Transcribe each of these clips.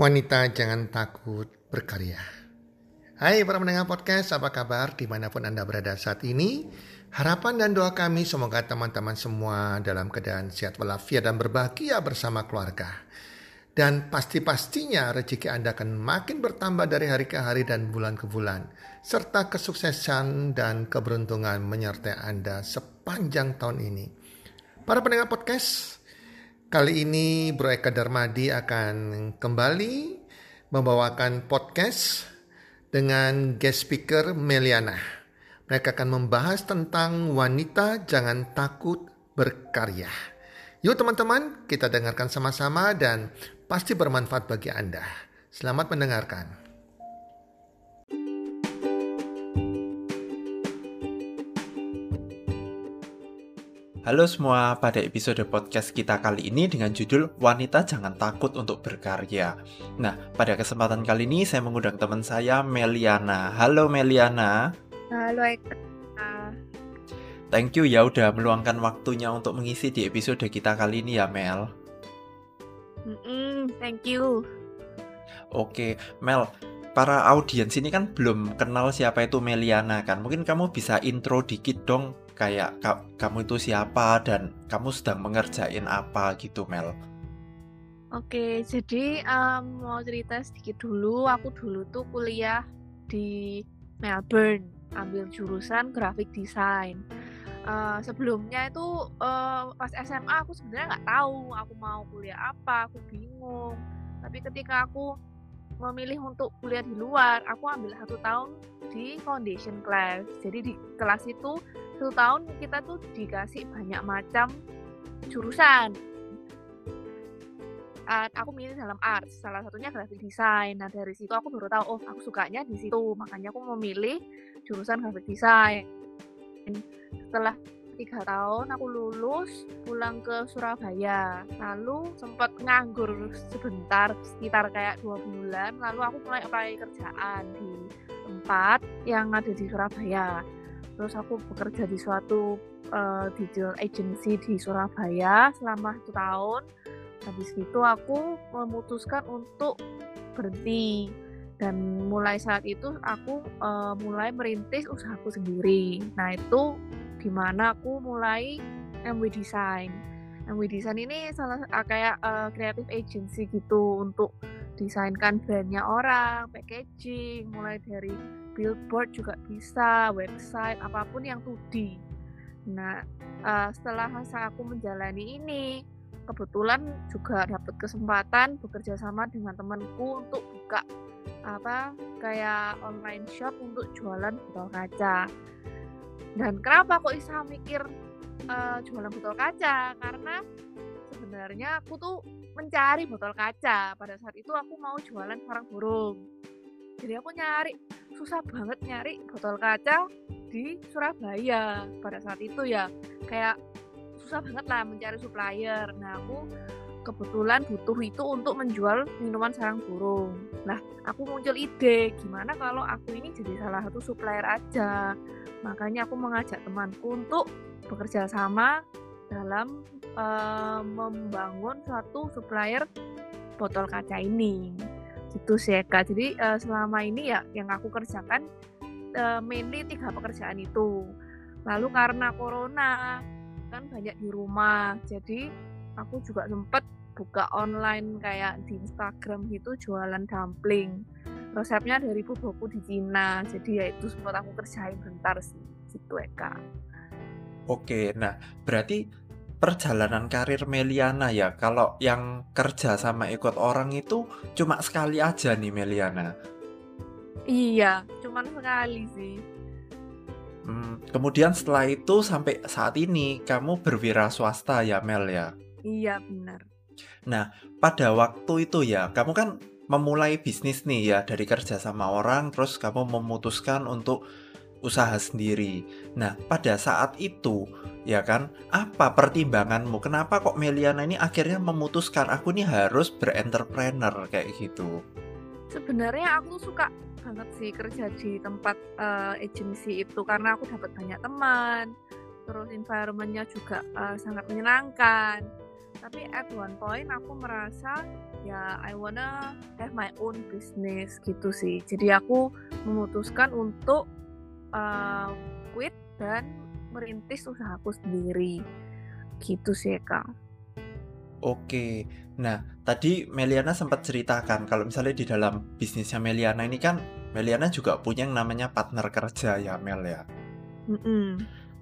Wanita jangan takut berkarya. Hai para pendengar podcast, apa kabar di mana pun Anda berada saat ini? Harapan dan doa kami semoga teman-teman semua dalam keadaan sehat walafiat dan berbahagia bersama keluarga. Dan pasti-pastinya rezeki Anda akan makin bertambah dari hari ke hari dan bulan ke bulan. Serta kesuksesan dan keberuntungan menyertai Anda sepanjang tahun ini. Para pendengar podcast, Kali ini Bro Eka Darmadi akan kembali membawakan podcast dengan guest speaker Meliana. Mereka akan membahas tentang wanita jangan takut berkarya. Yuk teman-teman, kita dengarkan sama-sama dan pasti bermanfaat bagi Anda. Selamat mendengarkan. Halo semua, pada episode podcast kita kali ini dengan judul Wanita Jangan Takut Untuk Berkarya. Nah, pada kesempatan kali ini saya mengundang teman saya Meliana. Halo Meliana. Halo Eka. Thank you ya udah meluangkan waktunya untuk mengisi di episode kita kali ini ya Mel. Mm -mm, thank you. Oke, Mel, para audiens ini kan belum kenal siapa itu Meliana kan. Mungkin kamu bisa intro dikit dong kayak ka kamu itu siapa dan kamu sedang mengerjain apa gitu Mel. Oke, jadi um, mau cerita sedikit dulu. Aku dulu tuh kuliah di Melbourne, ambil jurusan graphic design. Uh, sebelumnya itu uh, pas SMA aku sebenarnya nggak tahu aku mau kuliah apa, aku bingung. Tapi ketika aku memilih untuk kuliah di luar, aku ambil satu tahun di foundation class. Jadi di kelas itu satu tahun kita tuh dikasih banyak macam jurusan. Uh, aku milih dalam art. Salah satunya graphic design. Nah dari situ aku baru tahu oh aku sukanya di situ. Makanya aku memilih jurusan graphic design. Setelah tiga tahun aku lulus pulang ke Surabaya. Lalu sempat nganggur sebentar sekitar kayak dua bulan. Lalu aku mulai apply kerjaan di tempat yang ada di Surabaya. Terus aku bekerja di suatu uh, digital agency di Surabaya selama satu tahun. Habis itu aku memutuskan untuk berhenti. Dan mulai saat itu aku uh, mulai merintis usahaku sendiri. Nah itu di mana aku mulai MW Design MW Design ini salah uh, kayak uh, creative agency gitu untuk desainkan brandnya orang packaging mulai dari billboard juga bisa, website, apa pun yang 2D. Nah, uh, setelah aku menjalani ini, kebetulan juga dapat kesempatan bekerja sama dengan temanku untuk buka apa kayak online shop untuk jualan botol kaca. Dan kenapa kok bisa mikir uh, jualan botol kaca? Karena sebenarnya aku tuh mencari botol kaca. Pada saat itu aku mau jualan sarang burung. Jadi aku nyari susah banget nyari botol kaca di Surabaya pada saat itu ya kayak susah banget lah mencari supplier nah aku kebetulan butuh itu untuk menjual minuman sarang burung. Nah aku muncul ide gimana kalau aku ini jadi salah satu supplier aja? Makanya aku mengajak temanku untuk bekerja sama dalam uh, membangun suatu supplier botol kaca ini. Gitu sih Eka jadi uh, selama ini ya yang aku kerjakan uh, mainly tiga pekerjaan itu. Lalu karena corona kan banyak di rumah. Jadi aku juga sempet buka online kayak di Instagram gitu jualan dumpling. Resepnya dari bubuku di Cina jadi ya itu sempat aku kerjain bentar sih gitu Eka Oke, nah berarti perjalanan karir Meliana ya kalau yang kerja sama ikut orang itu cuma sekali aja nih Meliana? Iya cuma sekali sih. Hmm, kemudian setelah itu sampai saat ini kamu berwira swasta ya Mel ya iya benar nah pada waktu itu ya kamu kan memulai bisnis nih ya dari kerja sama orang terus kamu memutuskan untuk usaha sendiri. Nah, pada saat itu, ya kan, apa pertimbanganmu? Kenapa kok Meliana ini akhirnya memutuskan aku nih harus berentrepreneur kayak gitu? Sebenarnya aku suka banget sih kerja di tempat uh, agency itu karena aku dapat banyak teman, terus environmentnya juga uh, sangat menyenangkan. Tapi at one point aku merasa ya I wanna have my own business gitu sih jadi aku memutuskan untuk uh, quit dan merintis usahaku sendiri gitu sih kak Oke, nah tadi Meliana sempat ceritakan kalau misalnya di dalam bisnisnya Meliana ini kan Meliana juga punya yang namanya partner kerja ya Mel ya. Mm -mm.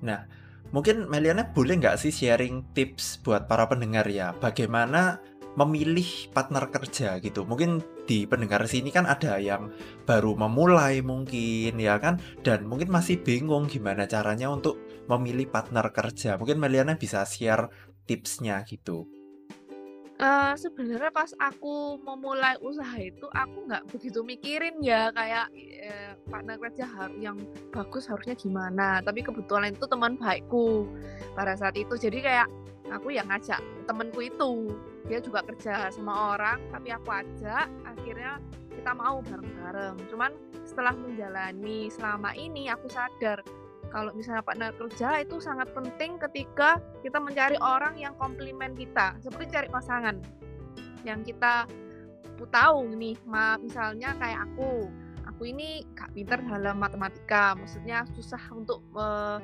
Nah, mungkin Meliana boleh nggak sih sharing tips buat para pendengar ya, bagaimana memilih partner kerja gitu. Mungkin di pendengar sini kan ada yang baru memulai mungkin ya kan, dan mungkin masih bingung gimana caranya untuk memilih partner kerja. Mungkin Meliana bisa share tipsnya gitu. Uh, sebenarnya pas aku memulai usaha itu aku nggak begitu mikirin ya kayak eh, partner kerja yang bagus harusnya gimana. Tapi kebetulan itu teman baikku pada saat itu. Jadi kayak aku yang ngajak temenku itu. Dia juga kerja sama orang tapi aku ajak akhirnya kita mau bareng-bareng. Cuman setelah menjalani selama ini aku sadar kalau misalnya partner kerja itu sangat penting ketika kita mencari orang yang komplimen kita seperti cari pasangan. Yang kita tahu nih misalnya kayak aku. Aku ini gak pinter dalam matematika maksudnya susah untuk uh,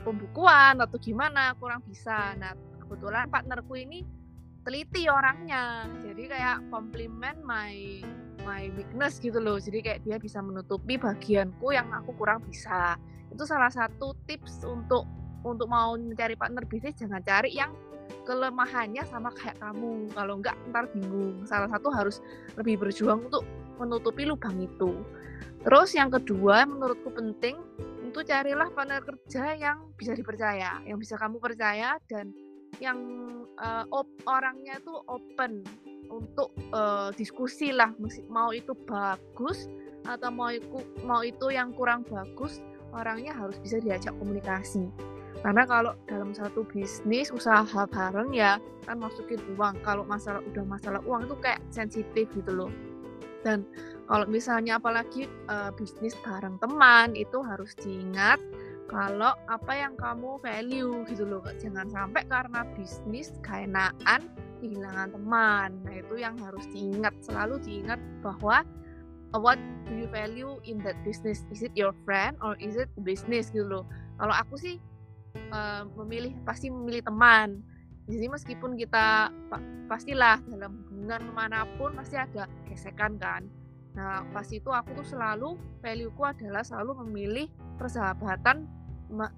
pembukuan atau gimana kurang bisa. Nah kebetulan partnerku ini teliti orangnya. Jadi kayak komplimen my my weakness gitu loh. Jadi kayak dia bisa menutupi bagianku yang aku kurang bisa. Itu salah satu tips untuk untuk mau mencari partner bisnis jangan cari yang kelemahannya sama kayak kamu. Kalau enggak ntar bingung. Salah satu harus lebih berjuang untuk menutupi lubang itu. Terus yang kedua menurutku penting itu carilah partner kerja yang bisa dipercaya yang bisa kamu percaya dan yang uh, orangnya tuh open untuk uh, diskusi lah mau itu bagus atau mau itu mau itu yang kurang bagus orangnya harus bisa diajak komunikasi. Karena kalau dalam satu bisnis usaha bareng ya kan masukin uang. Kalau masalah udah masalah uang itu kayak sensitif gitu loh. Dan kalau misalnya apalagi uh, bisnis bareng teman itu harus diingat kalau apa yang kamu value gitu loh. Jangan sampai karena bisnis keenaan kehilangan teman. Nah itu yang harus diingat selalu diingat bahwa what do you value in that business? Is it your friend or is it business gitu loh. Kalau aku sih uh, memilih pasti memilih teman. Jadi meskipun kita pastilah dalam hubungan mana pun pasti ada gesekan kan. Nah pas itu aku tuh selalu value ku adalah selalu memilih persahabatan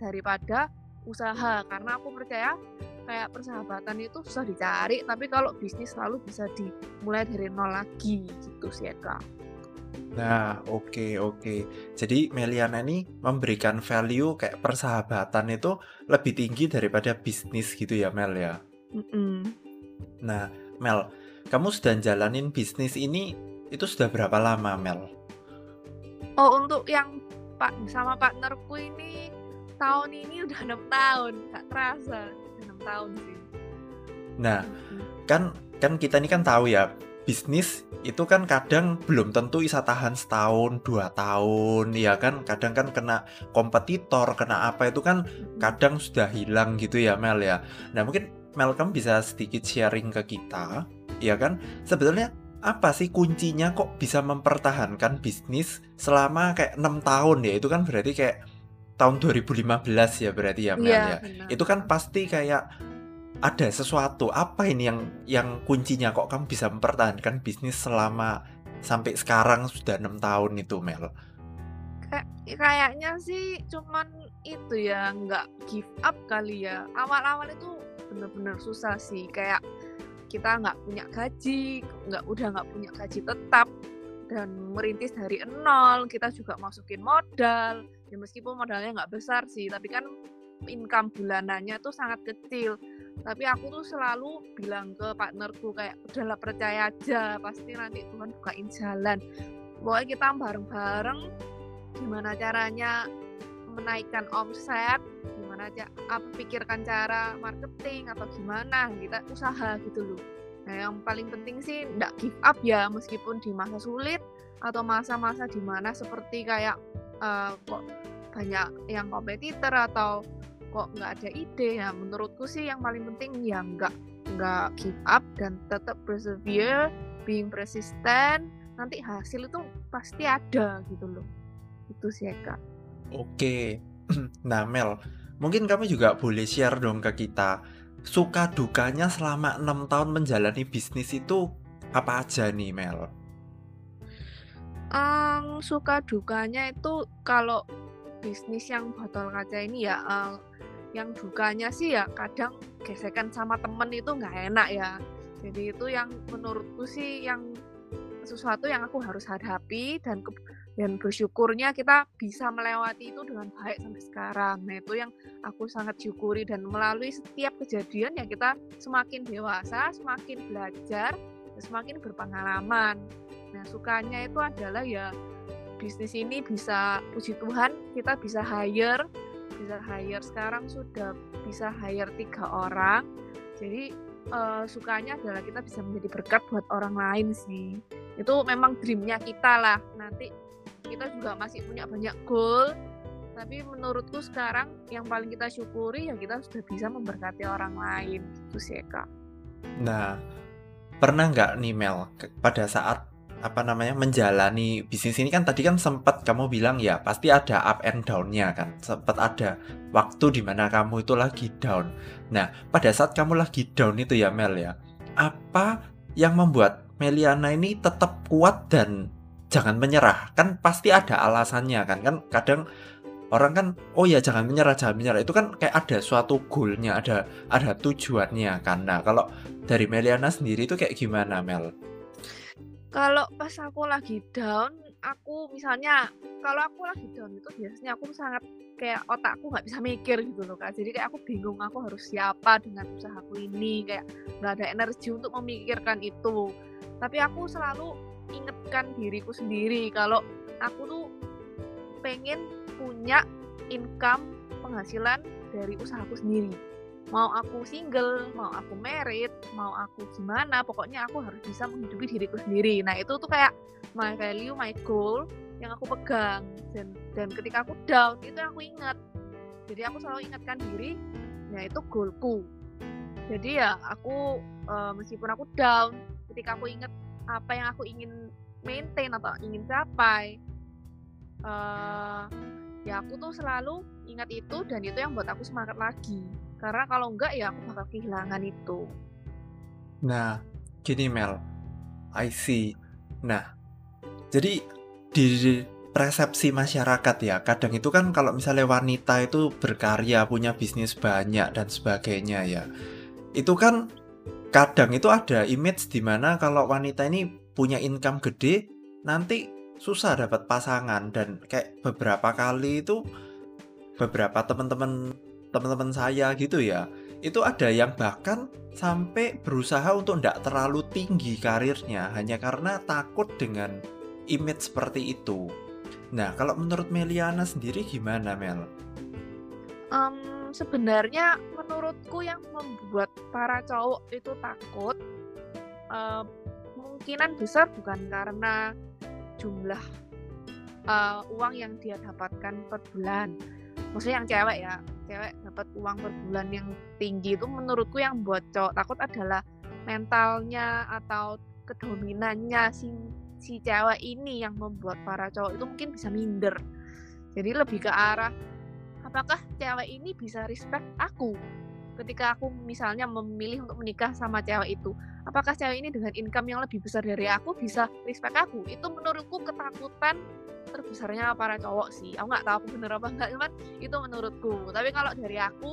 daripada usaha. Karena aku percaya kayak persahabatan itu susah dicari tapi kalau bisnis selalu bisa dimulai dari nol lagi gitu sih kak Nah, oke oke. Jadi Meliana ini memberikan value kayak persahabatan itu lebih tinggi daripada bisnis gitu ya Mel ya? Mm-mm. Nah, Mel, kamu sudah jalanin bisnis ini itu sudah berapa lama Mel? Oh, untuk yang Pak sama partnerku ini tahun ini udah enam tahun, gak terasa enam tahun sih. Nah, kan kan kita ini kan tahu ya bisnis itu kan kadang belum tentu bisa tahan setahun dua tahun ya kan? Kadang kan kena kompetitor kena apa itu kan kadang sudah hilang gitu ya Mel ya. Nah mungkin Mel kamu bisa sedikit sharing ke kita ya kan? Sebetulnya apa sih kuncinya kok bisa mempertahankan bisnis selama kayak enam tahun ya? Itu kan berarti kayak tahun 2015 ya berarti ya Mel ya, ya. itu kan pasti kayak ada sesuatu. Apa ini yang yang kuncinya? Kok kamu bisa mempertahankan bisnis selama sampai sekarang sudah enam tahun itu Mel? Kayak, kayaknya sih cuman itu ya nggak give up kali ya. Awal-awal itu bener-bener susah sih. Kayak kita nggak punya gaji nggak udah nggak punya gaji tetap dan merintis dari nol. Kita juga masukin modal ya meskipun modalnya nggak besar sih tapi kan income bulanannya tuh sangat kecil. Tapi aku tuh selalu bilang ke partnerku kayak udahlah percaya aja pasti nanti Tuhan bukain jalan. Pokoknya kita bareng-bareng gimana caranya menaikkan omset gimana aja apa pikirkan cara marketing atau gimana kita usaha gitu loh. Nah yang paling penting sih nggak give up ya meskipun di masa sulit atau masa-masa di mana seperti kayak uh, kok banyak yang kompetitor atau kok nggak ada ide ya menurutku sih yang paling penting ya nggak nggak give up dan tetap persevere, being persistent, nanti hasil itu pasti ada gitu loh. Itu sih Kak. Oke. Nah, Mel, mungkin kamu juga boleh share dong ke kita. Suka dukanya selama enam tahun menjalani bisnis itu apa aja nih, Mel? Um, suka dukanya itu kalau bisnis yang botol kaca ini ya, uh, yang dukanya sih ya kadang gesekan sama temen itu nggak enak ya. Jadi itu yang menurutku sih yang sesuatu yang aku harus hadapi dan ke, dan bersyukurnya kita bisa melewati itu dengan baik sampai sekarang. Nah itu yang aku sangat syukuri dan melalui setiap kejadian ya kita semakin dewasa, semakin belajar, semakin berpengalaman. Nah sukanya itu adalah ya bisnis ini bisa puji Tuhan kita bisa hire, bisa hire sekarang sudah bisa hire tiga orang. Jadi uh, sukanya adalah kita bisa menjadi berkat buat orang lain sih. Itu memang dreamnya kita lah nanti kita juga masih punya banyak goal tapi menurutku sekarang yang paling kita syukuri ya kita sudah bisa memberkati orang lain itu sih kak nah pernah nggak nih Mel pada saat apa namanya menjalani bisnis ini kan tadi kan sempat kamu bilang ya pasti ada up and down-nya kan. Sempat ada waktu di mana kamu itu lagi down. Nah pada saat kamu lagi down itu ya Mel ya apa yang membuat Meliana ini tetap kuat dan jangan menyerah? Kan pasti ada alasannya kan. Kan kadang orang kan oh ya jangan menyerah jangan menyerah. Itu kan kayak ada suatu goalnya ada ada tujuannya karena kalau dari Meliana sendiri itu kayak gimana Mel? Kalau pas aku lagi down aku misalnya kalau aku lagi down itu biasanya aku sangat kayak otakku nggak bisa mikir gitu loh kak. Jadi kayak aku bingung aku harus siapa dengan usahaku ini kayak nggak ada energi untuk memikirkan itu. Tapi aku selalu ingetkan diriku sendiri kalau aku tuh pengen punya income penghasilan dari usahaku sendiri mau aku single, mau aku married, mau aku gimana, pokoknya aku harus bisa menghidupi diriku sendiri. Nah itu tuh kayak my value, my goal yang aku pegang dan dan ketika aku down itu yang aku ingat. Jadi aku selalu ingatkan diri, ya itu goalku. Jadi ya aku uh, meskipun aku down, ketika aku ingat apa yang aku ingin maintain atau ingin capai uh, ya aku tuh selalu ingat itu dan itu yang buat aku semangat lagi karena kalau enggak ya aku bakal kehilangan itu. Nah gini Mel. I see. Nah jadi di persepsi masyarakat ya kadang itu kan kalau misalnya wanita itu berkarya punya bisnis banyak dan sebagainya ya itu kan kadang itu ada image di mana kalau wanita ini punya income gede nanti susah dapat pasangan. Dan kayak beberapa kali itu beberapa teman-teman teman-teman saya gitu ya itu ada yang bahkan sampai berusaha untuk tidak terlalu tinggi karirnya hanya karena takut dengan image seperti itu. Nah, kalau menurut Meliana sendiri gimana, Mel? Um, sebenarnya menurutku yang membuat para cowok itu takut uh, kemungkinan besar bukan karena jumlah uh, uang yang dia dapatkan per bulan. Maksudnya yang cewek ya, cewek dapat uang per bulan yang tinggi itu menurutku yang buat cowok takut adalah mentalnya atau kedominannya si si cewek ini yang membuat para cowok itu mungkin bisa minder. Jadi lebih ke arah apakah cewek ini bisa respect aku ketika aku misalnya memilih untuk menikah sama cewek itu apakah cewek ini dengan income yang lebih besar dari aku bisa respect aku? Itu menurutku ketakutan terbesarnya para cowok sih. Aku nggak tahu aku bener apa enggak cuman itu menurutku. Tapi kalau dari aku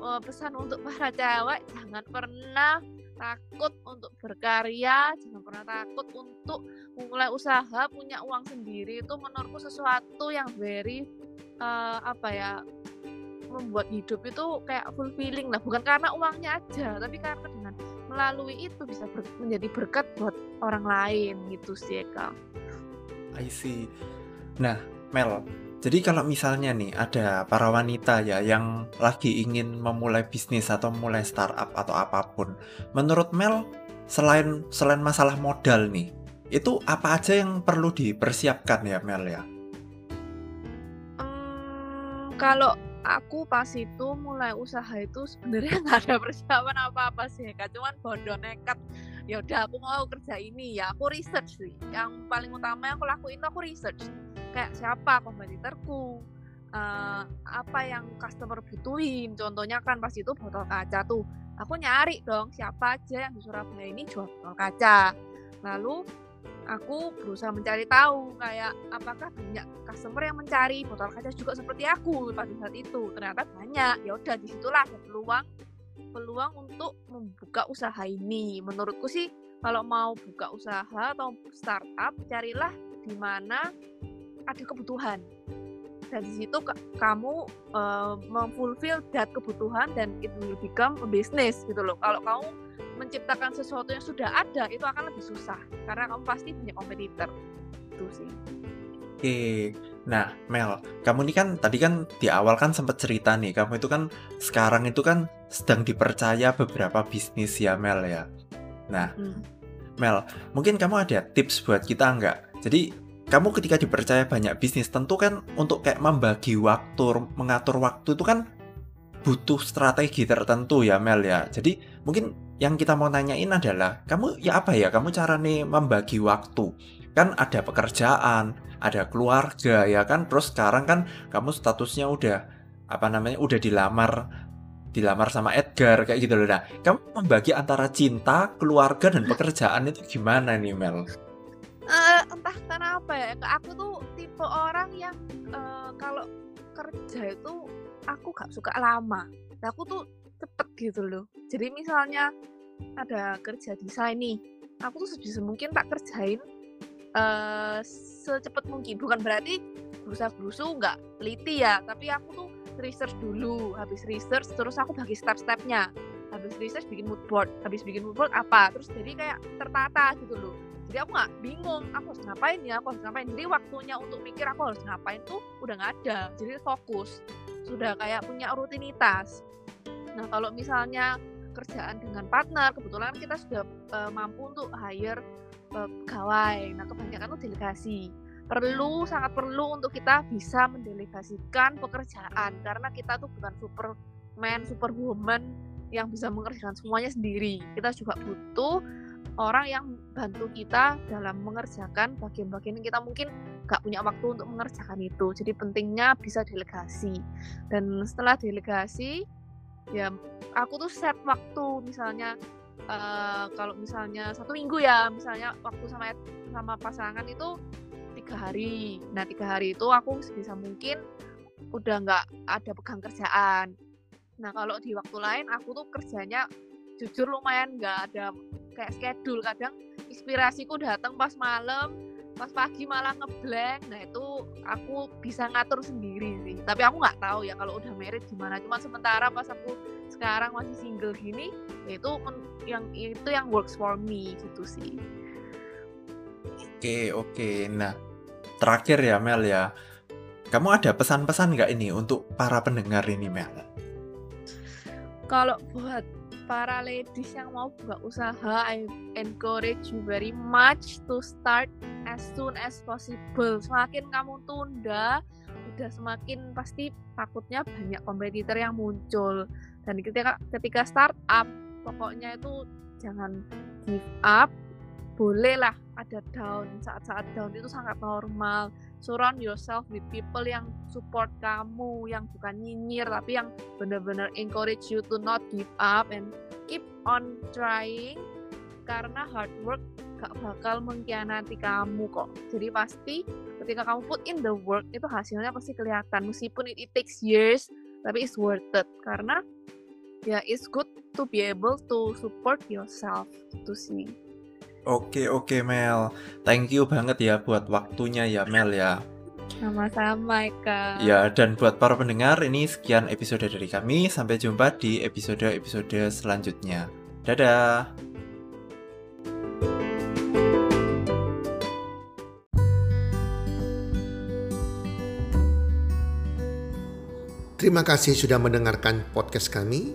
eh, pesan untuk para cewek jangan pernah takut untuk berkarya, jangan pernah takut untuk memulai usaha, punya uang sendiri. Itu menurutku sesuatu yang very uh, apa ya membuat hidup itu kayak fulfilling lah. Bukan karena uangnya aja tapi karena dengan melalui itu bisa ber menjadi berkat buat orang lain gitu sih Eka. I see. Nah Mel jadi kalau misalnya nih ada para wanita ya yang lagi ingin memulai bisnis atau mulai startup atau apa pun menurut Mel selain selain masalah modal nih itu apa aja yang perlu dipersiapkan ya Mel ya? Hmm, kalau aku pas itu mulai usaha itu sebenarnya nggak ada persiapan apa-apa sih Kak. Cuman bodoh nekat. Ya udah aku mau kerja ini ya aku research sih. Yang paling utama yang aku lakuin aku research. Kayak siapa kompetitorku, uh, apa yang customer butuhin. Contohnya kan pas itu botol kaca tuh. Aku nyari dong siapa aja yang di Surabaya ini jual botol kaca. Lalu aku berusaha mencari tahu kayak apakah banyak customer yang mencari botol kaca juga seperti aku pada saat itu. Ternyata banyak. Ya udah di situlah ada peluang peluang untuk membuka usaha ini. Menurutku sih kalau mau buka usaha atau startup carilah di mana ada kebutuhan. Dan di situ kamu uh, memfulfill that kebutuhan dan it will become a business gitu loh. Kalau kamu menciptakan sesuatu yang sudah ada itu akan lebih susah. Karena kamu pasti punya kompetitor itu sih oke. Nah Mel kamu ini kan tadi kan di awal kan sempat cerita nih kamu itu kan sekarang itu kan sedang dipercaya beberapa bisnis ya Mel ya. Nah hmm. Mel mungkin kamu ada tips buat kita nggak? Jadi kamu ketika dipercaya banyak bisnis tentu kan untuk kayak membagi waktu mengatur waktu itu kan butuh strategi tertentu ya Mel ya. Jadi mungkin yang kita mau tanyain adalah kamu ya apa ya? Kamu cara nih membagi waktu kan ada pekerjaan ada keluarga ya kan? Terus sekarang kan kamu statusnya udah apa namanya udah dilamar dilamar sama Edgar kayak gitu loh. Nah kamu membagi antara cinta keluarga dan pekerjaan itu gimana nih Mel? Uh, entah kenapa ya aku tuh tipe orang yang uh, kalau kerja itu aku gak suka lama. Aku tuh cepet gitu loh. Jadi misalnya ada kerja desain nih aku tuh sebisa mungkin tak kerjain uh, secepat mungkin. Bukan berarti berusaha berusuh nggak teliti ya tapi aku tuh research dulu habis research terus aku bagi step-stepnya. Habis research bikin mood board habis bikin mood board apa? Terus jadi kayak tertata gitu loh. Jadi aku nggak bingung aku harus ngapain ya aku harus ngapain. Jadi waktunya untuk mikir aku harus ngapain tuh udah nggak ada. Jadi fokus sudah kayak punya rutinitas. Nah, kalau misalnya kerjaan dengan partner, kebetulan kita sudah uh, mampu untuk hire pegawai. Nah, kebanyakan itu delegasi. Perlu, sangat perlu untuk kita bisa mendelegasikan pekerjaan karena kita tuh bukan superman, superwoman yang bisa mengerjakan semuanya sendiri. Kita juga butuh orang yang bantu kita dalam mengerjakan bagian-bagian yang kita mungkin gak punya waktu untuk mengerjakan itu. Jadi pentingnya bisa delegasi. Dan setelah delegasi, ya aku tuh set waktu misalnya uh, kalau misalnya satu minggu ya misalnya waktu sama sama pasangan itu tiga hari. Nah tiga hari itu aku sebisa mungkin udah nggak ada pegang kerjaan. Nah kalau di waktu lain aku tuh kerjanya jujur lumayan nggak ada kayak schedule. Kadang inspirasiku datang pas malam pas pagi malah ngeblank. Nah itu aku bisa ngatur sendiri sih. Tapi aku nggak tahu ya kalau udah married gimana. Cuma sementara pas aku sekarang masih single gini ya itu yang itu yang works for me gitu sih oke oke nah terakhir ya Mel ya kamu ada pesan-pesan nggak ini untuk para pendengar ini Mel kalau buat para ladies yang mau buka usaha, I encourage you very much to start as soon as possible. Semakin kamu tunda, udah semakin pasti takutnya banyak kompetitor yang muncul. Dan ketika ketika startup, pokoknya itu jangan give up. Bolehlah ada down, saat-saat down itu sangat normal. Surround yourself with people yang support kamu yang bukan nyinyir tapi yang benar-benar encourage you to not give up and keep on trying. Karena hard work gak bakal mengkhianati kamu kok. Jadi pasti ketika kamu put in the work itu hasilnya pasti kelihatan. Meskipun it, it takes years tapi it's worth it. Karena ya it's good to be able to support yourself to see Oke oke Mel, thank you banget ya buat waktunya ya Mel ya. Sama-sama Eka. Ya dan buat para pendengar ini sekian episode dari kami. Sampai jumpa di episode-episode selanjutnya. Dadah. Terima kasih sudah mendengarkan podcast kami.